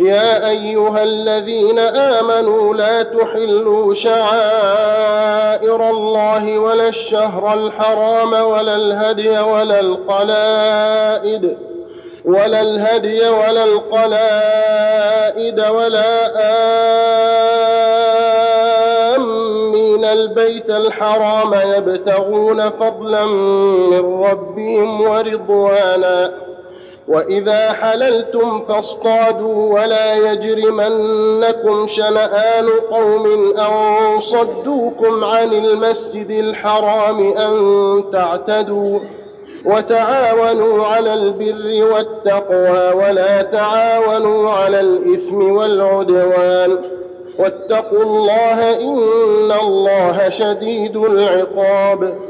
يا أيها الذين آمنوا لا تحلوا شعائر الله ولا الشهر الحرام ولا الهدي ولا القلائد ولا الهدي ولا القلائد ولا آمين. البيت الحرام يبتغون فضلا من ربهم ورضوانا. وإذا حللتم فاصطادوا ولا يجرمنكم شنآن قوم أن صدوكم عن المسجد الحرام أن تعتدوا وتعاونوا على البر والتقوى ولا تعاونوا على الإثم والعدوان واتقوا الله إن الله شديد العقاب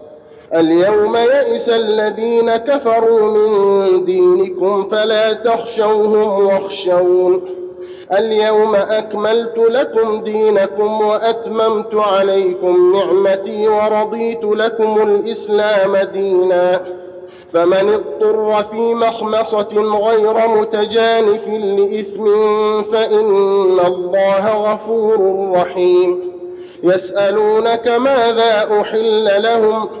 اليوم يئس الذين كفروا من دينكم فلا تخشوهم واخشون. اليوم أكملت لكم دينكم وأتممت عليكم نعمتي ورضيت لكم الإسلام دينا. فمن اضطر في مخمصة غير متجانف لإثم فإن الله غفور رحيم. يسألونك ماذا أحل لهم؟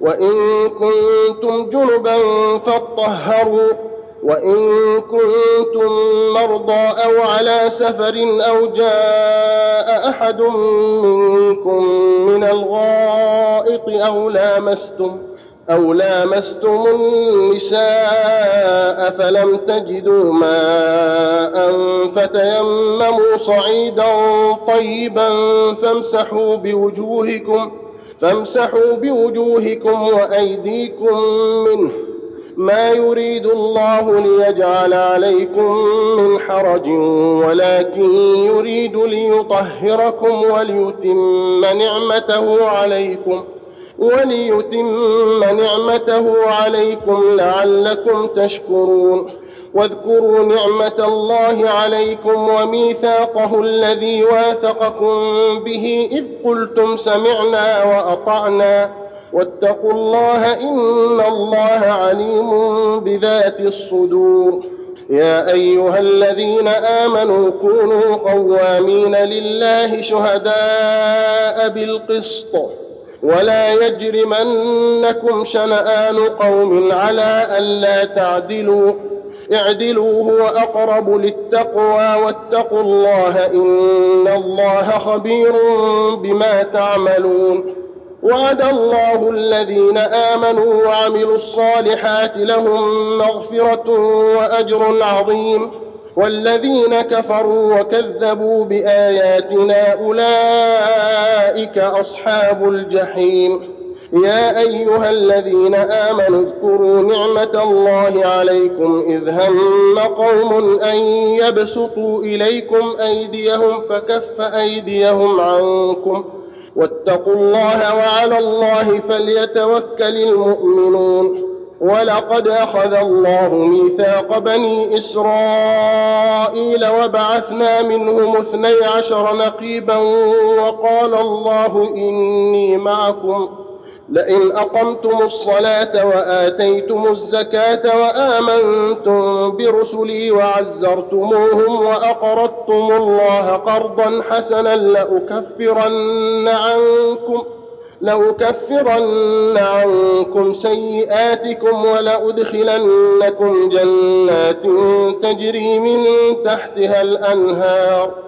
وإن كنتم جنبا فاطهروا وإن كنتم مرضى أو على سفر أو جاء أحد منكم من الغائط أو لامستم أو لامستم النساء فلم تجدوا ماء فتيمموا صعيدا طيبا فامسحوا بوجوهكم ۖ فامسحوا بوجوهكم وأيديكم منه. ما يريد الله ليجعل عليكم من حرج ولكن يريد ليطهركم وليتم نعمته عليكم. وليتم نعمته عليكم لعلكم تشكرون. واذكروا نعمة الله عليكم وميثاقه الذي واثقكم به إذ قلتم سمعنا وأطعنا. واتقوا الله إن الله عليم بذات الصدور. يا أيها الذين آمنوا كونوا قوامين لله شهداء بالقسط. ولا يجرمنكم شنآن قوم على ألا تعدلوا. اعدلوا هو اقرب للتقوى واتقوا الله إن الله خبير بما تعملون. وعد الله الذين آمنوا وعملوا الصالحات لهم مغفرة وأجر عظيم. والذين كفروا وكذبوا بآياتنا أولئك أصحاب الجحيم. يا أيها الذين آمنوا اذكروا نعمة الله عليكم إذ هم قوم أن يبسطوا إليكم أيديهم فكف أيديهم عنكم واتقوا الله وعلى الله فليتوكل المؤمنون ولقد أخذ الله ميثاق بني إسرائيل وبعثنا منهم اثني عشر نقيبا وقال الله إني معكم لئن أقمتم الصلاة وآتيتم الزكاة وآمنتم برسلي وعزرتموهم وأقرضتم الله قرضا حسنا لأكفرن عنكم لأكفرن عنكم سيئاتكم ولأدخلنكم جنات تجري من تحتها الأنهار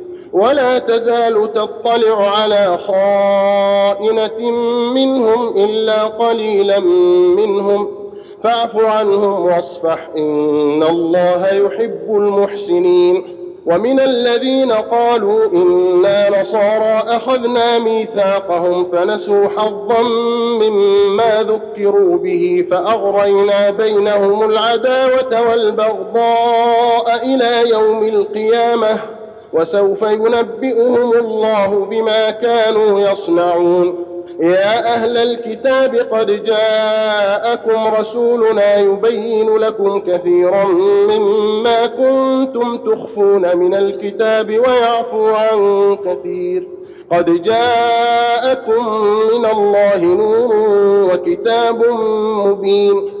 ولا تزال تطلع على خائنة منهم إلا قليلا منهم. فاعف عنهم واصفح إن الله يحب المحسنين. ومن الذين قالوا إنا نصارى أخذنا ميثاقهم فنسوا حظا مما ذكروا به فأغرينا بينهم العداوة والبغضاء إلى يوم القيامة. وسوف ينبئهم الله بما كانوا يصنعون. يا أهل الكتاب قد جاءكم رسولنا يبين لكم كثيرا مما كنتم تخفون من الكتاب ويعفو عن كثير. قد جاءكم من الله نور وكتاب مبين.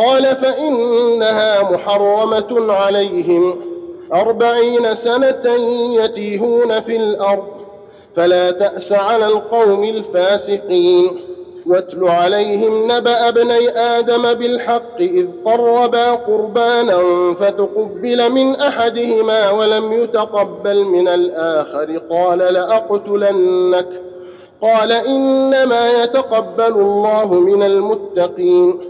قال فإنها محرمة عليهم. أربعين سنة يتيهون في الأرض فلا تأس على القوم الفاسقين. واتل عليهم نبأ ابني آدم بالحق إذ قربا قربانا فتقبل من أحدهما ولم يتقبل من الآخر. قال لأقتلنك. قال إنما يتقبل الله من المتقين.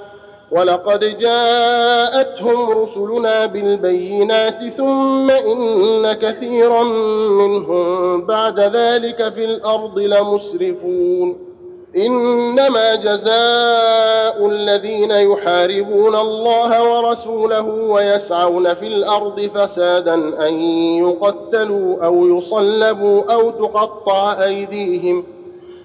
ولقد جاءتهم رسلنا بالبينات ثم إن كثيرا منهم بعد ذلك في الأرض لمسرفون. إنما جزاء الذين يحاربون الله ورسوله ويسعون في الأرض فسادا أن يقتلوا أو يصلبوا أو تقطع أيديهم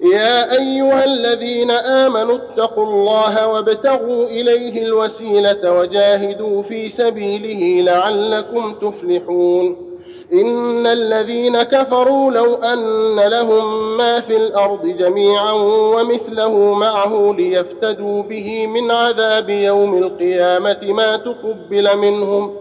يا أيها الذين آمنوا اتقوا الله وابتغوا إليه الوسيلة وجاهدوا في سبيله لعلكم تفلحون. إن الذين كفروا لو أن لهم ما في الأرض جميعا ومثله معه ليفتدوا به من عذاب يوم القيامة ما تقبل منهم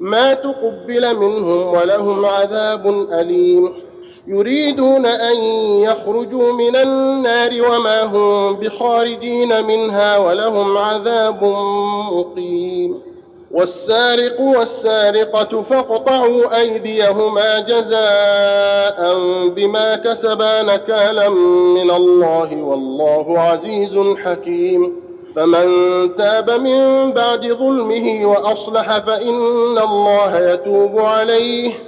ما تقبل منهم ولهم عذاب أليم. يريدون أن يخرجوا من النار وما هم بخارجين منها ولهم عذاب مقيم. والسارق والسارقة فاقطعوا أيديهما جزاء بما كسبا نكالا من الله والله عزيز حكيم. فمن تاب من بعد ظلمه وأصلح فإن الله يتوب عليه.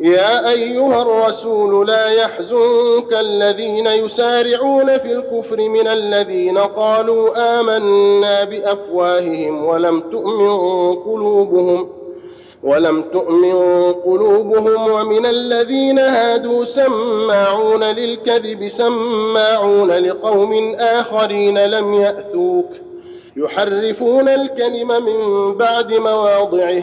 يا أيها الرسول لا يحزنك الذين يسارعون في الكفر من الذين قالوا آمنا بأفواههم ولم تؤمن قلوبهم ولم تؤمن قلوبهم ومن الذين هادوا سماعون للكذب سماعون لقوم آخرين لم يأتوك يحرفون الكلم من بعد مواضعه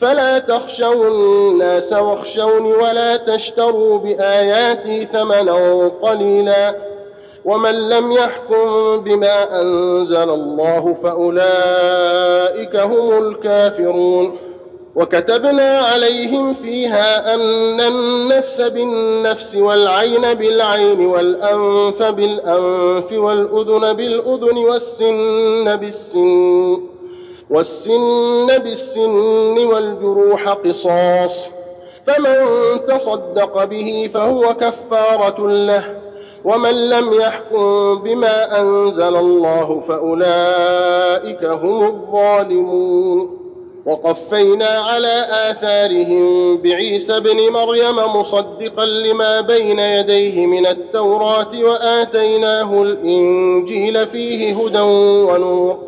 فلا تخشوا الناس واخشوني ولا تشتروا بآياتي ثمنا قليلا ومن لم يحكم بما أنزل الله فأولئك هم الكافرون وكتبنا عليهم فيها أن النفس بالنفس والعين بالعين والأنف بالأنف والأذن بالأذن والسن بالسن والسن بالسن والجروح قصاص فمن تصدق به فهو كفارة له ومن لم يحكم بما أنزل الله فأولئك هم الظالمون. وقفينا على آثارهم بعيسى بن مريم مصدقا لما بين يديه من التوراة وآتيناه الإنجيل فيه هدى ونور.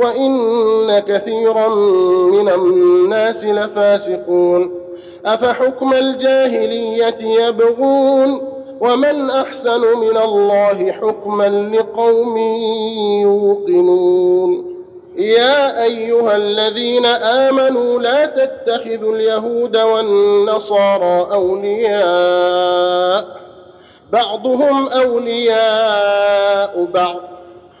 وإن كثيرا من الناس لفاسقون أفحكم الجاهلية يبغون ومن أحسن من الله حكما لقوم يوقنون يا ايها الذين امنوا لا تتخذوا اليهود والنصارى اولياء بعضهم اولياء بعض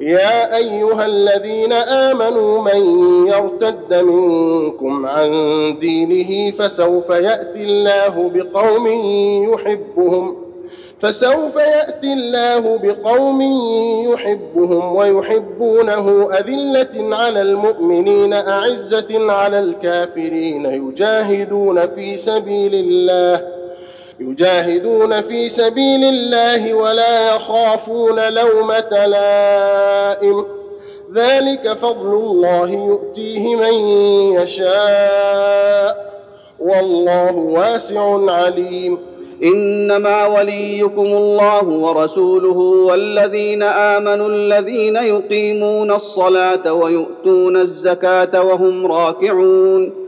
يا أيها الذين آمنوا من يرتد منكم عن دينه فسوف يأتي الله بقوم يحبهم فسوف يأتي الله بقوم يحبهم ويحبونه أذلة على المؤمنين أعزة على الكافرين يجاهدون في سبيل الله. يجاهدون في سبيل الله ولا يخافون لومة لائم. ذلك فضل الله يؤتيه من يشاء. والله واسع عليم. إنما وليكم الله ورسوله والذين آمنوا الذين يقيمون الصلاة ويؤتون الزكاة وهم راكعون.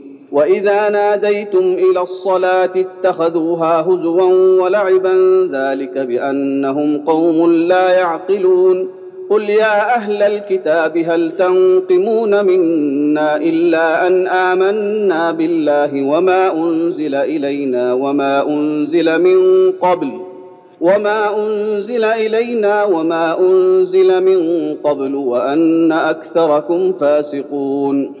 واذا ناديتم إلى الصلاه اتخذوها هزوا ولعبا ذلك بانهم قوم لا يعقلون قل يا أهل الكتاب هل تنقمون منا الا ان امنا بالله وما انزل الينا وما انزل من قبل وما انزل الينا وما انزل من قبل وان اكثركم فاسقون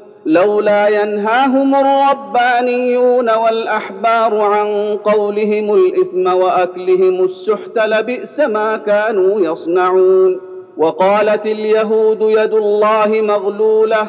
لولا ينهاهم الربانيون والأحبار عن قولهم الإثم وأكلهم السحت لبئس ما كانوا يصنعون. وقالت اليهود يد الله مغلولة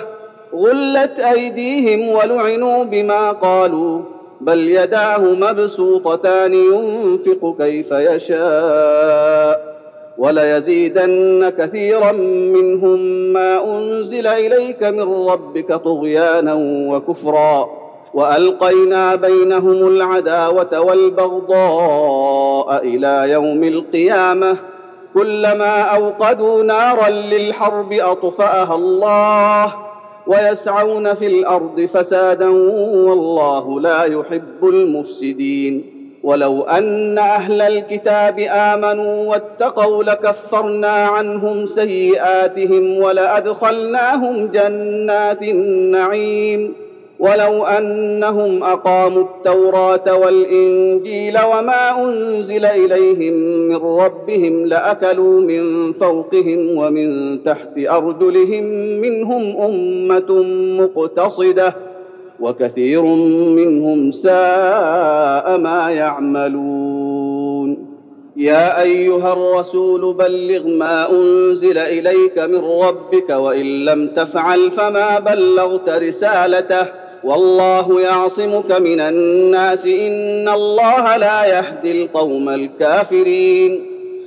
غلت أيديهم ولعنوا بما قالوا بل يداه مبسوطتان ينفق كيف يشاء. وليزيدن كثيرا منهم ما أنزل إليك من ربك طغيانا وكفرا وألقينا بينهم العداوة والبغضاء إلى يوم القيامة كلما أوقدوا نارا للحرب أطفأها الله ويسعون في الأرض فسادا والله لا يحب المفسدين ولو أن أهل الكتاب آمنوا واتقوا لكفرنا عنهم سيئاتهم ولأدخلناهم جنات النعيم. ولو أنهم أقاموا التوراة والإنجيل وما أنزل إليهم من ربهم لأكلوا من فوقهم ومن تحت أرجلهم منهم أمة مقتصدة. وكثير منهم ساء ما يعملون. يا أيها الرسول بلغ ما أنزل إليك من ربك وإن لم تفعل فما بلغت رسالته. والله يعصمك من الناس إن الله لا يهدي القوم الكافرين.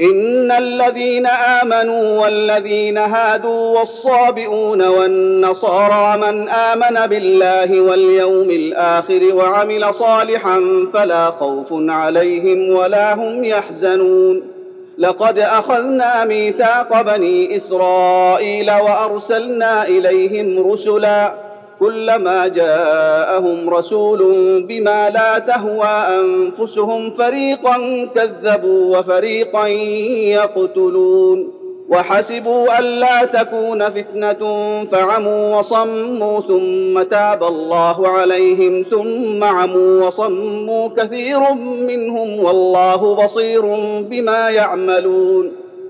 إن الذين آمنوا والذين هادوا والصابئون والنصارى من آمن بالله واليوم الآخر وعمل صالحا فلا خوف عليهم ولا هم يحزنون. لقد أخذنا ميثاق بني إسرائيل وأرسلنا إليهم رسلا كلما جاءهم رسول بما لا تهوى أنفسهم فريقا كذبوا وفريقا يقتلون وحسبوا الا تكون فتنة فعموا وصموا ثم تاب الله عليهم ثم عموا وصموا كثير منهم والله بصير بما يعملون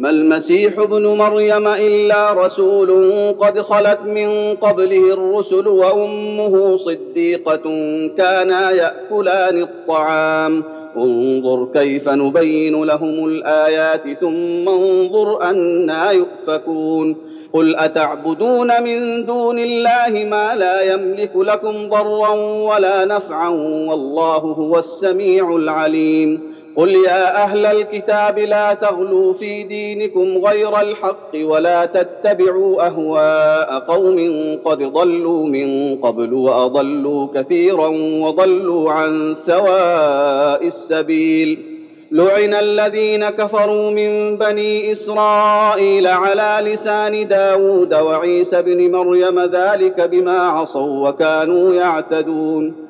ما المسيح ابن مريم إلا رسول قد خلت من قبله الرسل وأمه صديقة كانا يأكلان الطعام. انظر كيف نبين لهم الآيات ثم انظر أنا يؤفكون. قل أتعبدون من دون الله ما لا يملك لكم ضرا ولا نفعا والله هو السميع العليم. قل يا أهل الكتاب لا تغلوا في دينكم غير الحق ولا تتبعوا اهواء قوم قد ضلوا من قبل واضلوا كثيرا وضلوا عن سواء السبيل لعن الذين كفروا من بني اسرائيل على لسان داود وعيسى بن مريم ذلك بما عصوا وكانوا يعتدون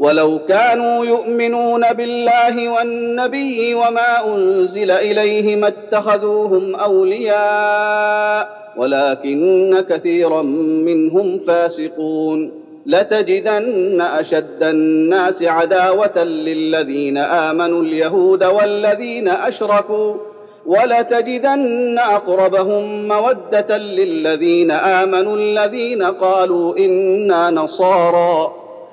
ولو كانوا يؤمنون بالله والنبي وما أنزل إليه ما اتخذوهم أولياء ولكن كثيرا منهم فاسقون. لتجدن أشد الناس عداوة للذين آمنوا اليهود والذين أشركوا ولتجدن أقربهم مودة للذين آمنوا الذين قالوا إنا نصارى.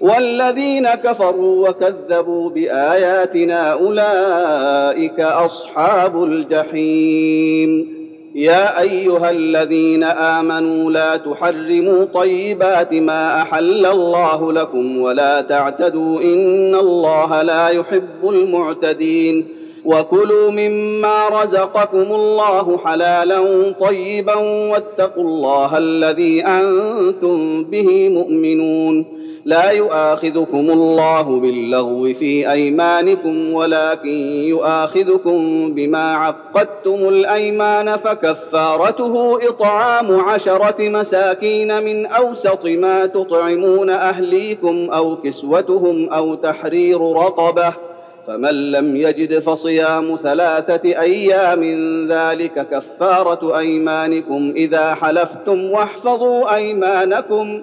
والذين كفروا وكذبوا بآياتنا أولئك أصحاب الجحيم. يا أيها الذين آمنوا لا تحرموا طيبات ما أحل الله لكم ولا تعتدوا إن الله لا يحب المعتدين. وكلوا مما رزقكم الله حلالا طيبا واتقوا الله الذي أنتم به مؤمنون. لا يؤاخذكم الله باللغو في أيمانكم ولكن يؤاخذكم بما عقدتم الأيمان فكفارته إطعام عشرة مساكين من أوسط ما تطعمون أهليكم أو كسوتهم أو تحرير رقبة. فمن لم يجد فصيام ثلاثة أيام ذلك كفارة أيمانكم. إذا حلفتم واحفظوا أيمانكم.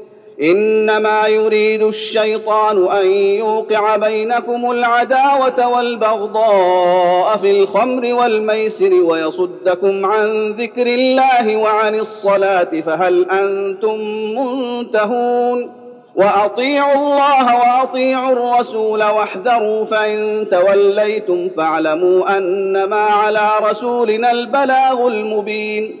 إنما يريد الشيطان أن يوقع بينكم العداوة والبغضاء في الخمر والميسر ويصدكم عن ذكر الله وعن الصلاة فهل أنتم منتهون؟ وأطيعوا الله وأطيعوا الرسول واحذروا فإن توليتم فاعلموا أنما على رسولنا البلاغ المبين.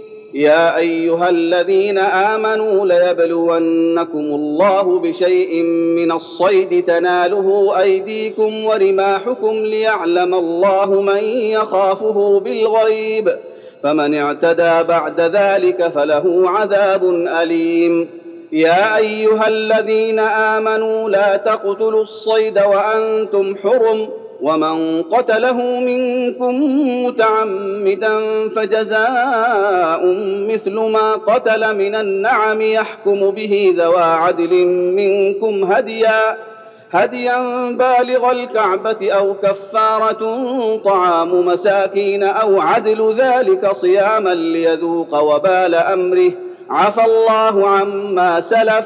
يا أيها الذين آمنوا ليبلونكم الله بشيء من الصيد تناله أيديكم ورماحكم ليعلم الله من يخافه بالغيب فمن اعتدى بعد ذلك فله عذاب أليم يا أيها الذين آمنوا لا تقتلوا الصيد وأنتم حرم ومن قتله منكم متعمدا فجزاء مثل ما قتل من النعم يحكم به ذوى عدل منكم هديا هديا بالغ الكعبة أو كفارة طعام مساكين أو عدل ذلك صياما ليذوق وبال أمره. عفى الله عما سلف.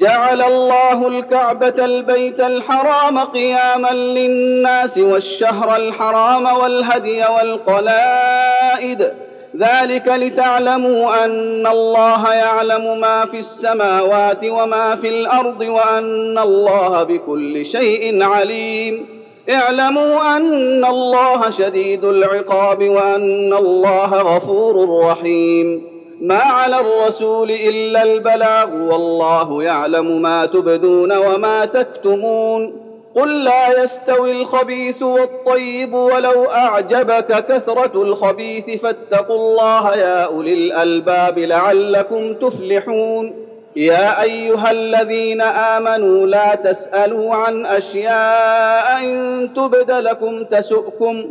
جعل الله الكعبة البيت الحرام قياما للناس والشهر الحرام والهدي والقلائد. ذلك لتعلموا أن الله يعلم ما في السماوات وما في الأرض وأن الله بكل شيء عليم. اعلموا أن الله شديد العقاب وأن الله غفور رحيم. ما على الرسول إلا البلاغ والله يعلم ما تبدون وما تكتمون. قل لا يستوي الخبيث والطيب ولو أعجبك كثرة الخبيث فاتقوا الله يا أولي الألباب لعلكم تفلحون. يا أيها الذين آمنوا لا تسألوا عن أشياء إن تبد لكم تسؤكم.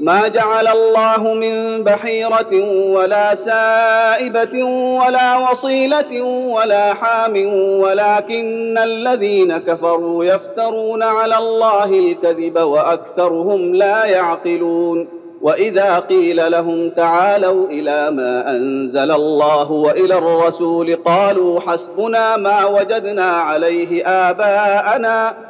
ما جعل الله من بحيرة ولا سائبة ولا وصيلة ولا حام ولكن الذين كفروا يفترون على الله الكذب وأكثرهم لا يعقلون. وإذا قيل لهم تعالوا إلى ما أنزل الله وإلى الرسول قالوا حسبنا ما وجدنا عليه آباءنا.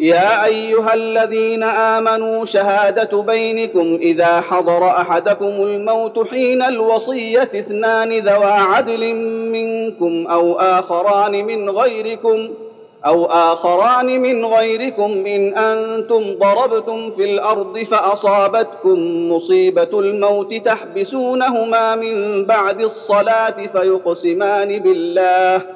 يا أيها الذين آمنوا شهادة بينكم إذا حضر أحدكم الموت حين الوصية اثنان ذوى عدل منكم أو آخران من غيركم أو آخران من غيركم إن أنتم ضربتم في الأرض فأصابتكم مصيبة الموت تحبسونهما من بعد الصلاة فيقسمان بالله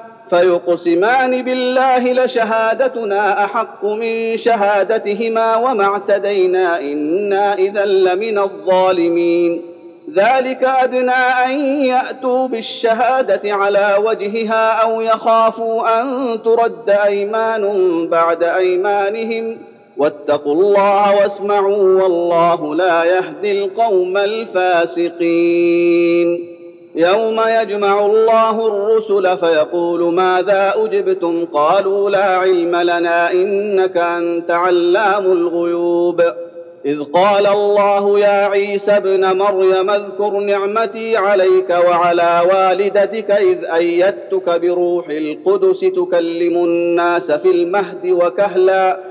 فيقسمان بالله لشهادتنا أحق من شهادتهما وما اعتدينا إنا إذا لمن الظالمين. ذلك أدنى أن يأتوا بالشهادة على وجهها أو يخافوا أن ترد أيمان بعد أيمانهم. واتقوا الله واسمعوا والله لا يهدي القوم الفاسقين. يوم يجمع الله الرسل فيقول ماذا أجبتم؟ قالوا لا علم لنا إنك أنت علام الغيوب. إذ قال الله يا عيسى ابن مريم اذكر نعمتي عليك وعلى والدتك إذ أيدتك بروح القدس تكلم الناس في المهد وكهلا.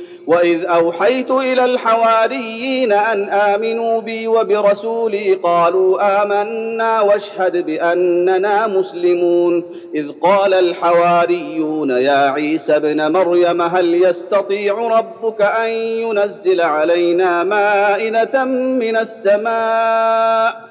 واذ اوحيت إلى الحواريين ان امنوا بي وبرسولي قالوا امنا واشهد باننا مسلمون اذ قال الحواريون يا عيسى ابن مريم هل يستطيع ربك ان ينزل علينا مائده من السماء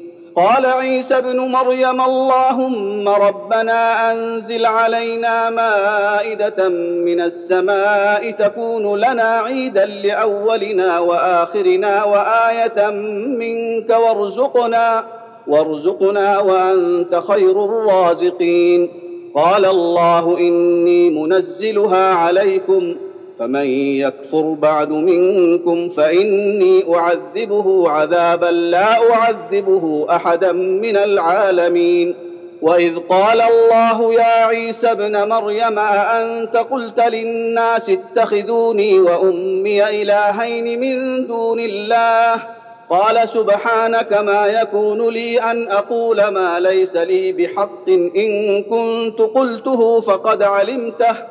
قال عيسى ابن مريم اللهم ربنا أنزل علينا مائدة من السماء تكون لنا عيدا لأولنا وآخرنا وآية منك وارزقنا وارزقنا وأنت خير الرازقين. قال الله إني منزلها عليكم فمن يكفر بعد منكم فإني أعذبه عذابا لا أعذبه أحدا من العالمين. وإذ قال الله يا عيسى ابن مريم أأنت قلت للناس اتخذوني وأمي إلهين من دون الله؟ قال سبحانك ما يكون لي أن أقول ما ليس لي بحق إن كنت قلته فقد علمته.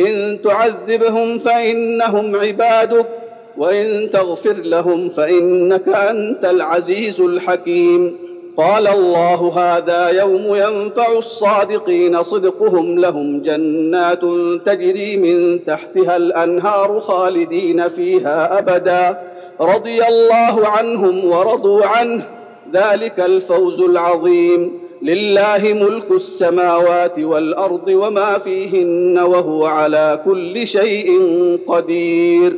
إن تعذبهم فإنهم عبادك وإن تغفر لهم فإنك أنت العزيز الحكيم. قال الله هذا يوم ينفع الصادقين صدقهم لهم جنات تجري من تحتها الأنهار خالدين فيها أبدا. رضي الله عنهم ورضوا عنه ذلك الفوز العظيم. لله ملك السماوات والأرض وما فيهن وهو على كل شيء قدير.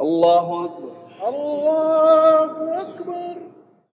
الله أكبر. الله أكبر.